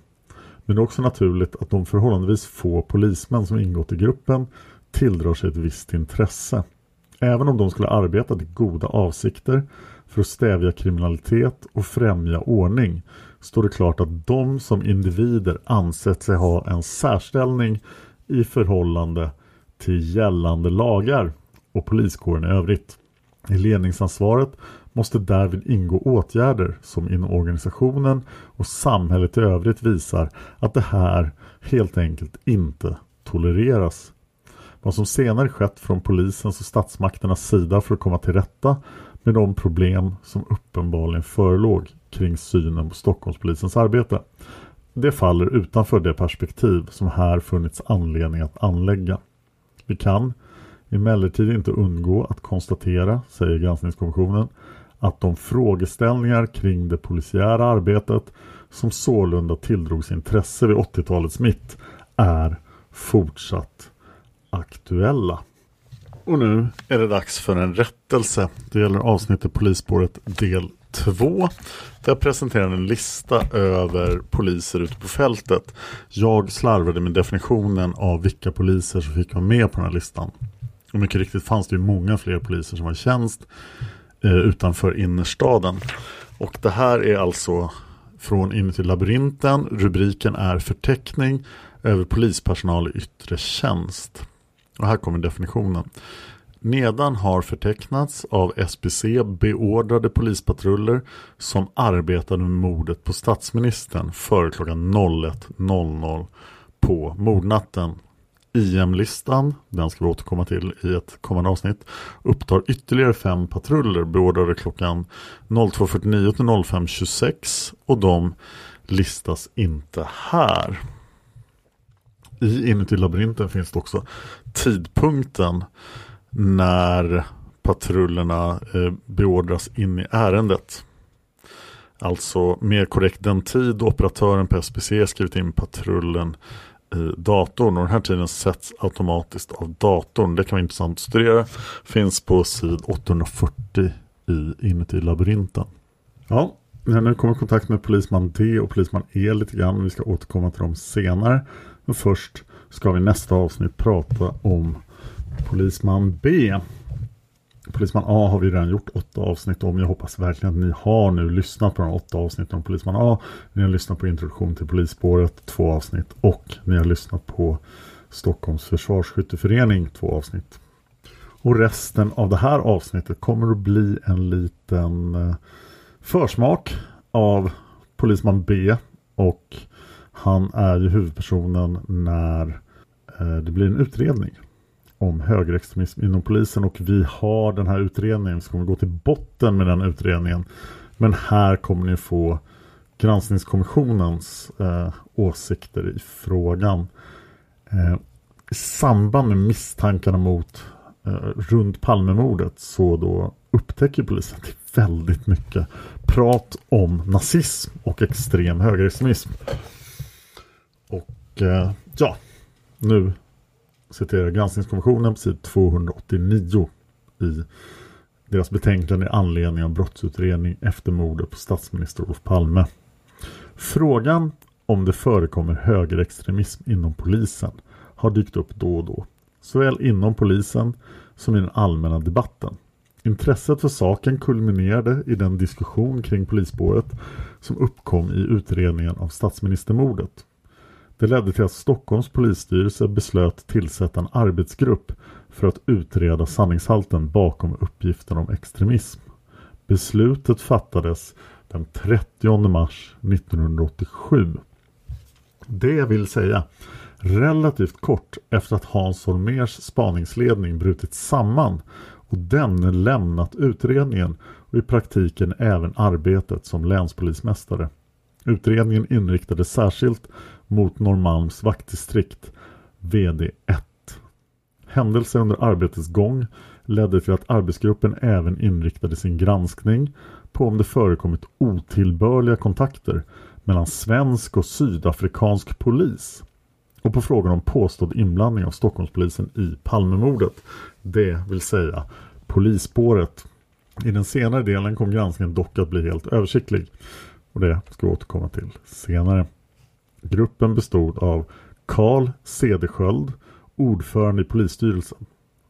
Men det är också naturligt att de förhållandevis få polismän som ingått i gruppen tilldrar sig ett visst intresse. Även om de skulle arbeta i goda avsikter för att stävja kriminalitet och främja ordning står det klart att de som individer ansett sig ha en särställning i förhållande till gällande lagar och poliskåren i övrigt. I ledningsansvaret måste därvid ingå åtgärder som inom organisationen och samhället i övrigt visar att det här helt enkelt inte tolereras. Vad som senare skett från polisens och statsmakternas sida för att komma till rätta med de problem som uppenbarligen förelåg kring synen på Stockholmspolisens arbete. Det faller utanför det perspektiv som här funnits anledning att anlägga. Vi kan emellertid inte undgå att konstatera, säger granskningskommissionen, att de frågeställningar kring det polisiära arbetet som sålunda tilldrogs intresse vid 80-talets mitt är fortsatt aktuella. Och nu är det dags för en rättelse. Det gäller avsnittet Polisspåret del 2. Där jag presenterar en lista över poliser ute på fältet. Jag slarvade med definitionen av vilka poliser som fick vara med på den här listan. Och mycket riktigt fanns det ju många fler poliser som var i tjänst eh, utanför innerstaden. Och det här är alltså från Inuti labyrinten. Rubriken är förteckning över polispersonal i yttre tjänst. Och här kommer definitionen. Nedan har förtecknats av SPC beordrade polispatruller som arbetade med mordet på statsministern före klockan 01.00 på mordnatten. IM-listan, den ska vi återkomma till i ett kommande avsnitt, upptar ytterligare fem patruller beordrade klockan 02.49 till 05.26 och de listas inte här. I Inuti labyrinten finns det också tidpunkten när patrullerna eh, beordras in i ärendet. Alltså mer korrekt den tid operatören på SPC skrivit in patrullen i datorn och den här tiden sätts automatiskt av datorn. Det kan vara intressant att studera. Finns på sid 840 i inuti labyrinten. Ja, nu kommer kontakt med polisman D och polisman E lite grann. Vi ska återkomma till dem senare. Men först ska vi nästa avsnitt prata om Polisman B. Polisman A har vi redan gjort åtta avsnitt om. Jag hoppas verkligen att ni har nu lyssnat på de åtta avsnitten om Polisman A. Ni har lyssnat på introduktion till polisspåret, två avsnitt. Och ni har lyssnat på Stockholms försvarsskytteförening, två avsnitt. Och resten av det här avsnittet kommer att bli en liten eh, försmak av Polisman B. Och han är ju huvudpersonen när eh, det blir en utredning om högerextremism inom polisen och vi har den här utredningen så kommer vi gå till botten med den utredningen. Men här kommer ni få granskningskommissionens eh, åsikter i frågan. Eh, I samband med misstankarna mot eh, runt Palmemordet så då upptäcker polisen att det är väldigt mycket prat om nazism och extrem högerextremism. Och eh, ja, nu citerar granskningskommissionen på sid 289 i deras betänkande i anledning av brottsutredning efter mordet på statsminister Olof Palme. Frågan om det förekommer högerextremism inom polisen har dykt upp då och då, såväl inom polisen som i den allmänna debatten. Intresset för saken kulminerade i den diskussion kring polisspåret som uppkom i utredningen av statsministermordet. Det ledde till att Stockholms polisstyrelse beslöt tillsätta en arbetsgrupp för att utreda sanningshalten bakom uppgiften om extremism. Beslutet fattades den 30 mars 1987. Det vill säga relativt kort efter att Hans Holmers spaningsledning brutit samman och denne lämnat utredningen och i praktiken även arbetet som länspolismästare. Utredningen inriktades särskilt mot Norrmalms vaktdistrikt VD1. Händelser under arbetets gång ledde till att arbetsgruppen även inriktade sin granskning på om det förekommit otillbörliga kontakter mellan svensk och sydafrikansk polis och på frågan om påstådd inblandning av Stockholmspolisen i Palmemordet, det vill säga polisspåret. I den senare delen kom granskningen dock att bli helt översiktlig och det ska vi återkomma till senare. Gruppen bestod av Karl Cederschiöld, ordförande i polisstyrelsen.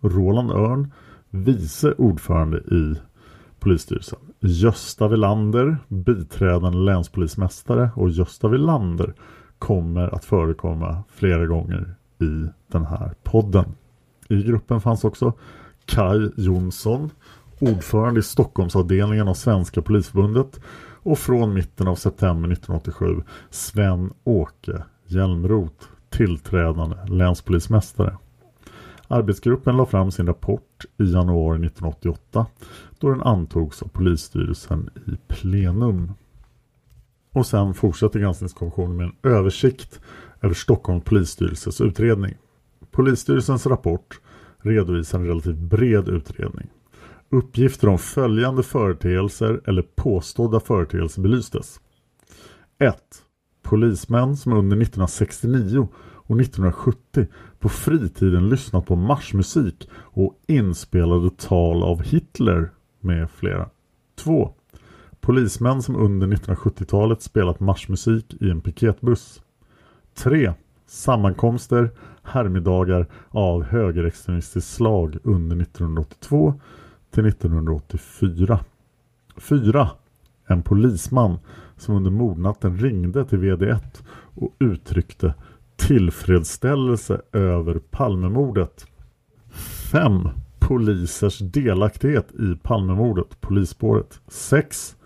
Roland Örn, vice ordförande i polisstyrelsen. Gösta Villander, biträdande länspolismästare och Gösta Villander kommer att förekomma flera gånger i den här podden. I gruppen fanns också Kai Jonsson ordförande i Stockholmsavdelningen av Svenska Polisförbundet och från mitten av september 1987 Sven-Åke Hjälmroth, tillträdande länspolismästare. Arbetsgruppen la fram sin rapport i januari 1988 då den antogs av polisstyrelsen i plenum. Och sen fortsätter granskningskommissionen med en översikt över Stockholms polisstyrelses utredning. Polisstyrelsens rapport redovisar en relativt bred utredning. Uppgifter om följande företeelser eller påstådda företeelser belystes. 1. Polismän som under 1969 och 1970 på fritiden lyssnat på marschmusik och inspelade tal av Hitler med flera. 2. Polismän som under 1970-talet spelat marschmusik i en piketbuss. 3. Sammankomster, härmiddagar av högerextremistiskt slag under 1982 till 1984. 4. En polisman som under mordnatten ringde till VD1 och uttryckte tillfredsställelse över Palmemordet. 5. Polisers delaktighet i Palmemordet, polisspåret. 6.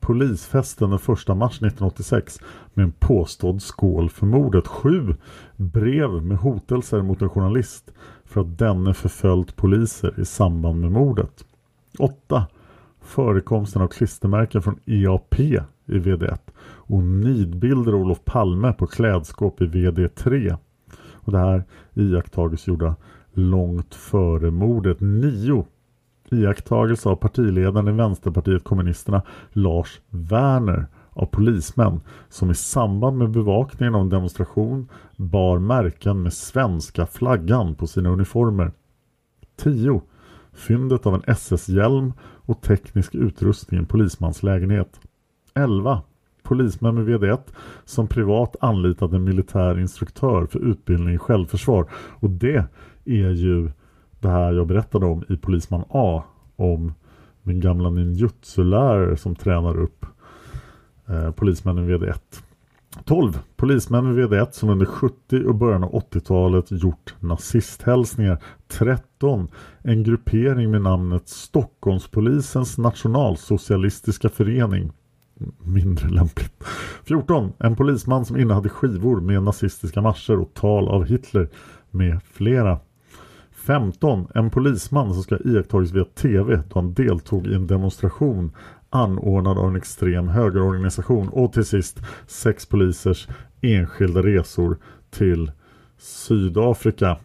Polisfesten den 1 mars 1986 med en påstådd skål för mordet. 7. Brev med hotelser mot en journalist för att denne förföljt poliser i samband med mordet. 8. Förekomsten av klistermärken från EAP i VD1 och nidbilder av Olof Palme på klädskåp i VD3. Och det här iakttagelser gjorda långt före mordet. 9. Iakttagelse av partiledaren i Vänsterpartiet kommunisterna Lars Werner av polismän som i samband med bevakningen av en demonstration bar märken med svenska flaggan på sina uniformer. 10. Fyndet av en SS-hjälm och teknisk utrustning i en polismans lägenhet. 11. Polismän med VD1 som privat anlitade en militär instruktör för utbildning i självförsvar. Och det är ju det här jag berättade om i Polisman A. Om min gamla ninjutsu-lärare som tränar upp eh, polismännen VD1. 12. Polismän vid VD1 som under 70 och början av 80-talet gjort nazisthälsningar. 13. En gruppering med namnet Stockholmspolisens nationalsocialistiska förening. Mindre lämpligt. 14. En polisman som innehade skivor med nazistiska marscher och tal av Hitler med flera. 15. En polisman som ska iakttagits via tv då han deltog i en demonstration anordnad av en extrem högerorganisation. Och till sist sex polisers enskilda resor till Sydafrika.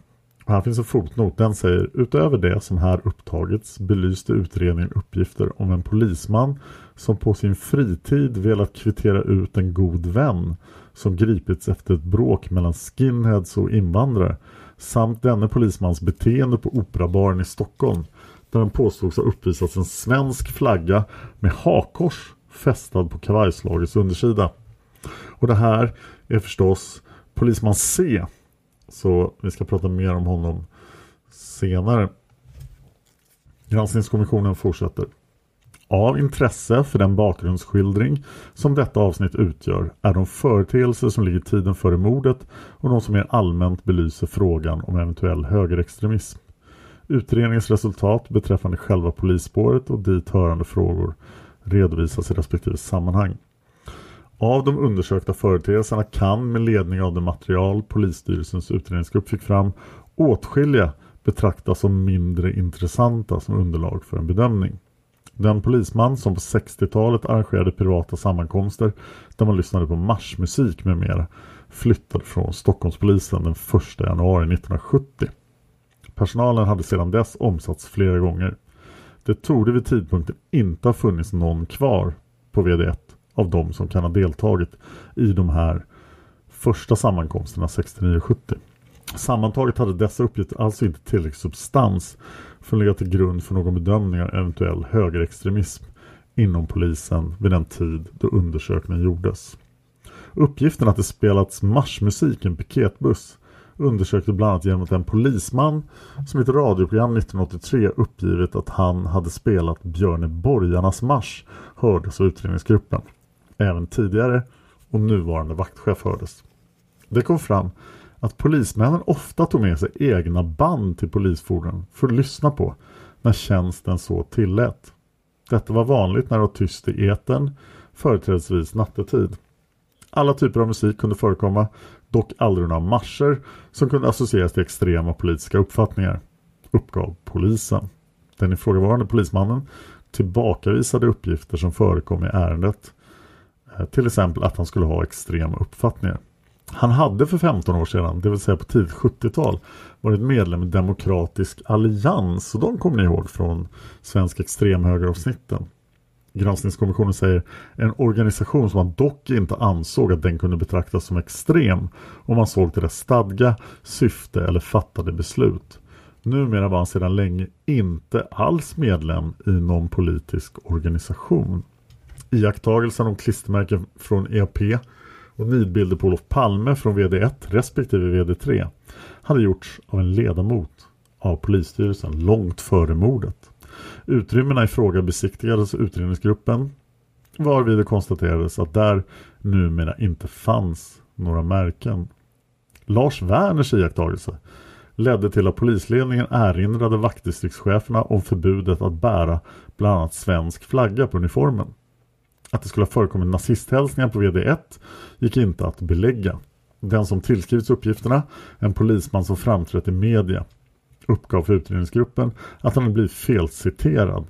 Och här finns en fotnot. Den säger utöver det som här upptagits belyste utredningen uppgifter om en polisman som på sin fritid velat kvittera ut en god vän som gripits efter ett bråk mellan skinheads och invandrare samt denne polismans beteende på Operabaren i Stockholm där den påstods ha uppvisats en svensk flagga med hakors fästad på kavajslagets undersida. Och det här är förstås polisman C. Så vi ska prata mer om honom senare. Granskningskommissionen fortsätter. Av intresse för den bakgrundsskildring som detta avsnitt utgör är de företeelser som ligger tiden före mordet och de som mer allmänt belyser frågan om eventuell högerextremism. Utredningens resultat beträffande själva polisspåret och dit hörande frågor redovisas i respektive sammanhang. Av de undersökta företeelserna kan med ledning av det material polisstyrelsens utredningsgrupp fick fram åtskilliga betraktas som mindre intressanta som underlag för en bedömning. Den polisman som på 60-talet arrangerade privata sammankomster där man lyssnade på marschmusik med mera flyttade från Stockholmspolisen den 1 januari 1970. Personalen hade sedan dess omsatts flera gånger. Det torde vid tidpunkten inte ha funnits någon kvar på VD1 av de som kan ha deltagit i de här första sammankomsterna 69-70. Sammantaget hade dessa uppgifter alltså inte tillräcklig substans för att ligga till grund för någon bedömning av eventuell högerextremism inom polisen vid den tid då undersökningen gjordes. Uppgiften att det spelats marschmusik i en piketbuss undersökte bland annat genom att en polisman som i ett radioprogram 1983 uppgivit att han hade spelat Björne Borgarnas marsch hördes av utredningsgruppen. Även tidigare och nuvarande vaktchef hördes. Det kom fram att polismännen ofta tog med sig egna band till polisfordon för att lyssna på när tjänsten så tillät. Detta var vanligt när det var tyst i etern, företrädesvis nattetid. Alla typer av musik kunde förekomma, dock aldrig några marscher som kunde associeras till extrema politiska uppfattningar, uppgav polisen. Den ifrågavarande polismannen tillbakavisade uppgifter som förekom i ärendet, eh, till exempel att han skulle ha extrema uppfattningar. Han hade för 15 år sedan, det vill säga på tidigt 70-tal, varit medlem i Demokratisk Allians och de kommer ni ihåg från Svensk extremhögeravsnitten. Granskningskommissionen säger en organisation som man dock inte ansåg att den kunde betraktas som extrem om man såg till dess stadga, syfte eller fattade beslut. Numera var han sedan länge inte alls medlem i någon politisk organisation. Iakttagelsen om klistermärken från EAP och nidbilder på Olof Palme från VD1 respektive VD3 hade gjorts av en ledamot av polisstyrelsen långt före mordet. Utrymmena i fråga besiktigades utredningsgruppen varvid det konstaterades att där numera inte fanns några märken. Lars Werners iakttagelse ledde till att polisledningen erinrade vaktdistriktscheferna om förbudet att bära bland annat svensk flagga på uniformen. Att det skulle ha förekommit nazisthälsningar på VD1 gick inte att belägga. Den som tillskrivits uppgifterna, en polisman som framträtt i media, uppgav för utredningsgruppen att han hade blivit felciterad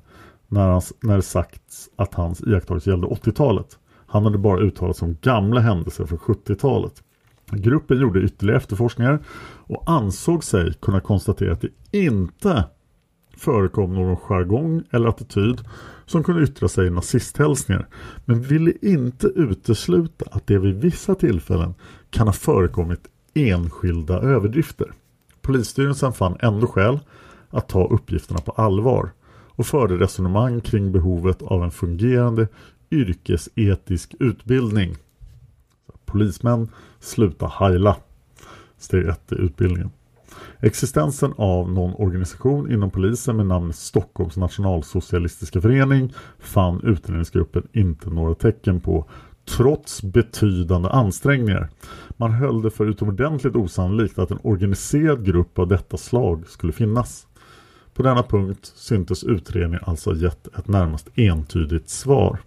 när, hans, när det sagts att hans iakttagelse gällde 80-talet. Han hade bara uttalat sig om gamla händelser från 70-talet. Gruppen gjorde ytterligare efterforskningar och ansåg sig kunna konstatera att det inte förekom någon jargong eller attityd som kunde yttra sig i nazisthälsningar men ville inte utesluta att det vid vissa tillfällen kan ha förekommit enskilda överdrifter. Polisstyrelsen fann ändå skäl att ta uppgifterna på allvar och förde resonemang kring behovet av en fungerande yrkesetisk utbildning. Polismän sluta heila. Steg 1 i utbildningen. Existensen av någon organisation inom polisen med namnet Stockholms nationalsocialistiska förening fann utredningsgruppen inte några tecken på trots betydande ansträngningar. Man höll det för utomordentligt osannolikt att en organiserad grupp av detta slag skulle finnas. På denna punkt syntes utredningen alltså gett ett närmast entydigt svar.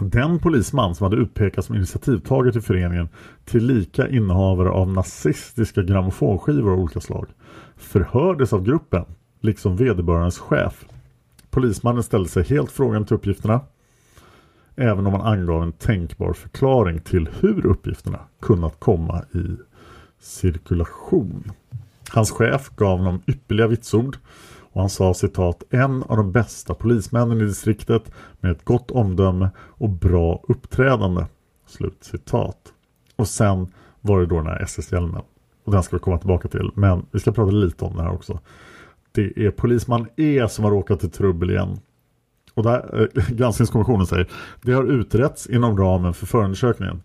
Den polisman som hade utpekats som initiativtagare till föreningen till lika innehavare av nazistiska grammofonskivor av olika slag förhördes av gruppen, liksom vederbörandes chef. Polismannen ställde sig helt frågande till uppgifterna även om han angav en tänkbar förklaring till hur uppgifterna kunnat komma i cirkulation. Hans chef gav honom ypperliga vitsord och han sa citat en av de bästa polismännen i distriktet med ett gott omdöme och bra uppträdande. Slut citat. Och sen var det då den här SS-hjälmen. Och den ska vi komma tillbaka till. Men vi ska prata lite om det här också. Det är polisman E som har råkat i trubbel igen. Och där, eh, *laughs* granskningskommissionen säger det har utretts inom ramen för förundersökningen.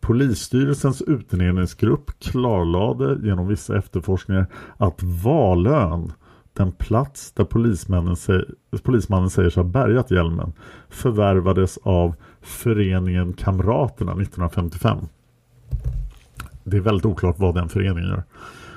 Polisstyrelsens utredningsgrupp klarlade genom vissa efterforskningar att Valön den plats där polismannen, säger, polismannen säger sig ha bärgat hjälmen förvärvades av föreningen Kamraterna 1955. Det är väldigt oklart vad den föreningen gör.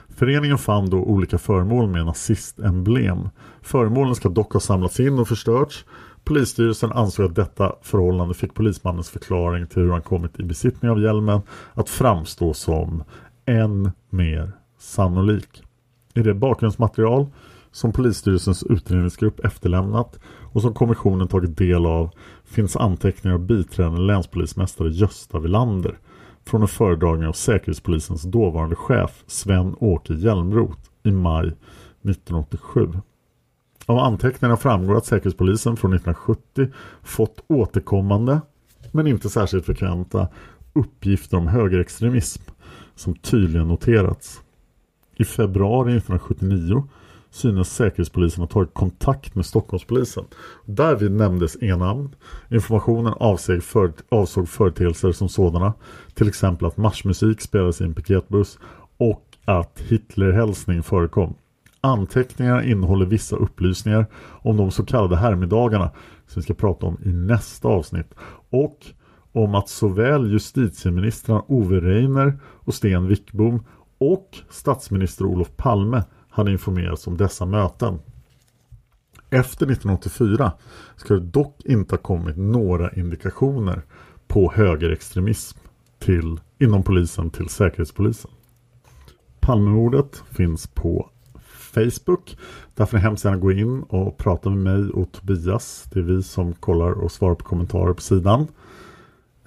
Föreningen fann då olika föremål med nazistemblem. Föremålen ska dock ha samlats in och förstörts. Polisstyrelsen ansåg att detta förhållande fick polismannens förklaring till hur han kommit i besittning av hjälmen att framstå som än mer sannolik. I det bakgrundsmaterial som polisstyrelsens utredningsgrupp efterlämnat och som kommissionen tagit del av finns anteckningar av biträdande länspolismästare Gösta Villander från en föredragning av Säkerhetspolisens dåvarande chef Sven-Åke Hjälmroth i maj 1987. Av anteckningarna framgår att Säkerhetspolisen från 1970 fått återkommande, men inte särskilt frekventa, uppgifter om högerextremism som tydligen noterats. I februari 1979 synes Säkerhetspolisen ha tagit kontakt med Stockholmspolisen. Därvid nämndes inga namn. Informationen avsåg, för, avsåg företeelser som sådana. Till exempel att marschmusik spelades i en piketbuss och att Hitlerhälsning förekom. Anteckningarna innehåller vissa upplysningar om de så kallade härmiddagarna som vi ska prata om i nästa avsnitt. Och om att såväl justitieministrarna Ove Reiner och Sten Wickbom och statsminister Olof Palme hade informerats om dessa möten. Efter 1984 ska det dock inte ha kommit några indikationer på högerextremism till, inom polisen till Säkerhetspolisen. Palmemordet finns på Facebook. Där får ni hemskt gärna gå in och prata med mig och Tobias. Det är vi som kollar och svarar på kommentarer på sidan.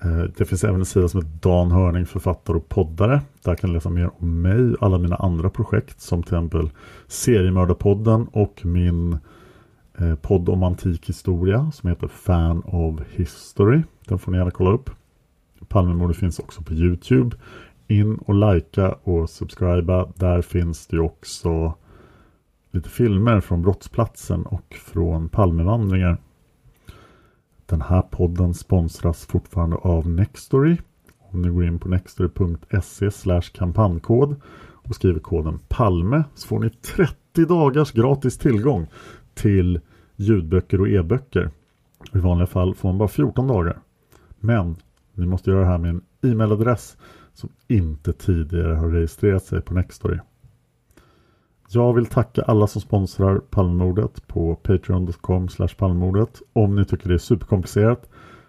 Eh, det finns även en sida som heter Dan Hörning, författare och poddare. Där kan ni läsa mer om mig och alla mina andra projekt som till exempel Seriemördarpodden och min eh, podd om antik historia som heter Fan of History. Den får ni gärna kolla upp. Palmemordet finns också på Youtube. In och likea och subscriba. Där finns det också lite filmer från brottsplatsen och från Palmevandringar. Den här podden sponsras fortfarande av Nextory. Om ni går in på nextory.se kampanjkod och skriver koden PALME så får ni 30 dagars gratis tillgång till ljudböcker och e-böcker. I vanliga fall får man bara 14 dagar. Men ni måste göra det här med en e-mailadress som inte tidigare har registrerat sig på Nextory. Jag vill tacka alla som sponsrar Palmemordet på patreon.com palmemordet. Om ni tycker det är superkomplicerat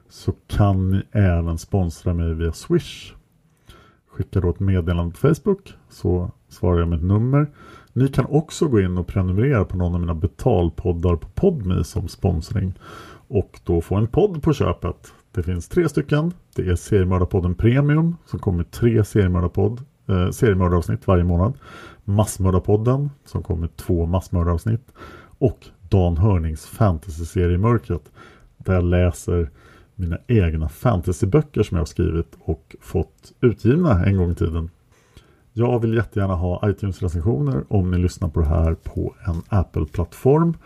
så kan ni även sponsra mig via Swish. Skicka då ett meddelande på Facebook så svarar jag med ett nummer. Ni kan också gå in och prenumerera på någon av mina betalpoddar på Podme som sponsring och då få en podd på köpet. Det finns tre stycken. Det är Seriemördarpodden Premium som kommer tre seriemördarpodd, eh, seriemördaravsnitt varje månad. Massmördarpodden som kommer två massmördaravsnitt och Dan Hörnings fantasyserie Mörkret där jag läser mina egna fantasyböcker som jag har skrivit och fått utgivna en gång i tiden. Jag vill jättegärna ha iTunes-recensioner om ni lyssnar på det här på en Apple-plattform.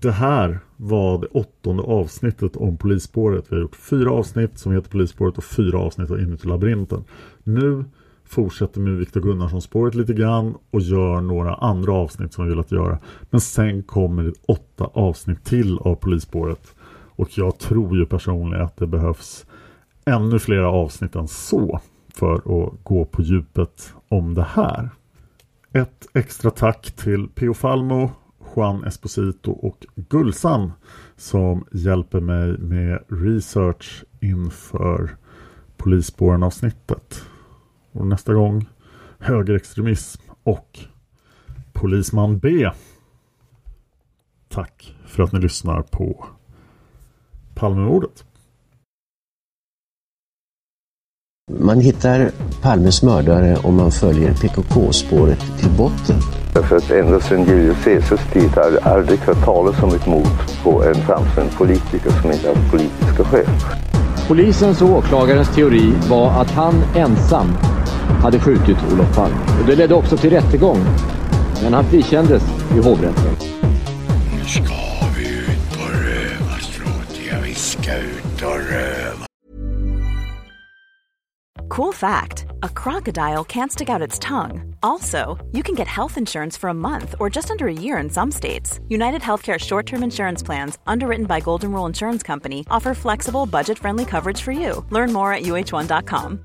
Det här var det åttonde avsnittet om polisspåret. Vi har gjort fyra avsnitt som heter Polisspåret och fyra avsnitt av Inuti labyrinten. Nu fortsätter med Viktor Gunnarsson-spåret lite grann och gör några andra avsnitt som vi vill att göra. Men sen kommer det åtta avsnitt till av polisspåret. Och jag tror ju personligen att det behövs ännu fler avsnitt än så för att gå på djupet om det här. Ett extra tack till Pio Falmo, Juan Esposito och Gulsan som hjälper mig med research inför polisspåren avsnittet. Och nästa gång högerextremism och Polisman B. Tack för att ni lyssnar på Palmemordet. Man hittar Palmes mördare om man följer PKK-spåret till botten. Därför att ända sedan Julius Caesars tid har jag aldrig hört talas om ett mord på en framstående politiker som inte hade politiska skäl. Polisens och åklagarens teori var att han ensam hade skjutit Olof Palme. Och det ledde också till rättegång. Men han frikändes i hovrätten. Nu ska vi ut och röva, Stråt. vi ska ut och röva. Cool fact a crocodile can't stick out its tongue. Also, you can get health insurance for a month or just under a year in some states. United Healthcare short term insurance plans, underwritten by Golden Rule Insurance Company, offer flexible, budget friendly coverage for you. Learn more at uh1.com.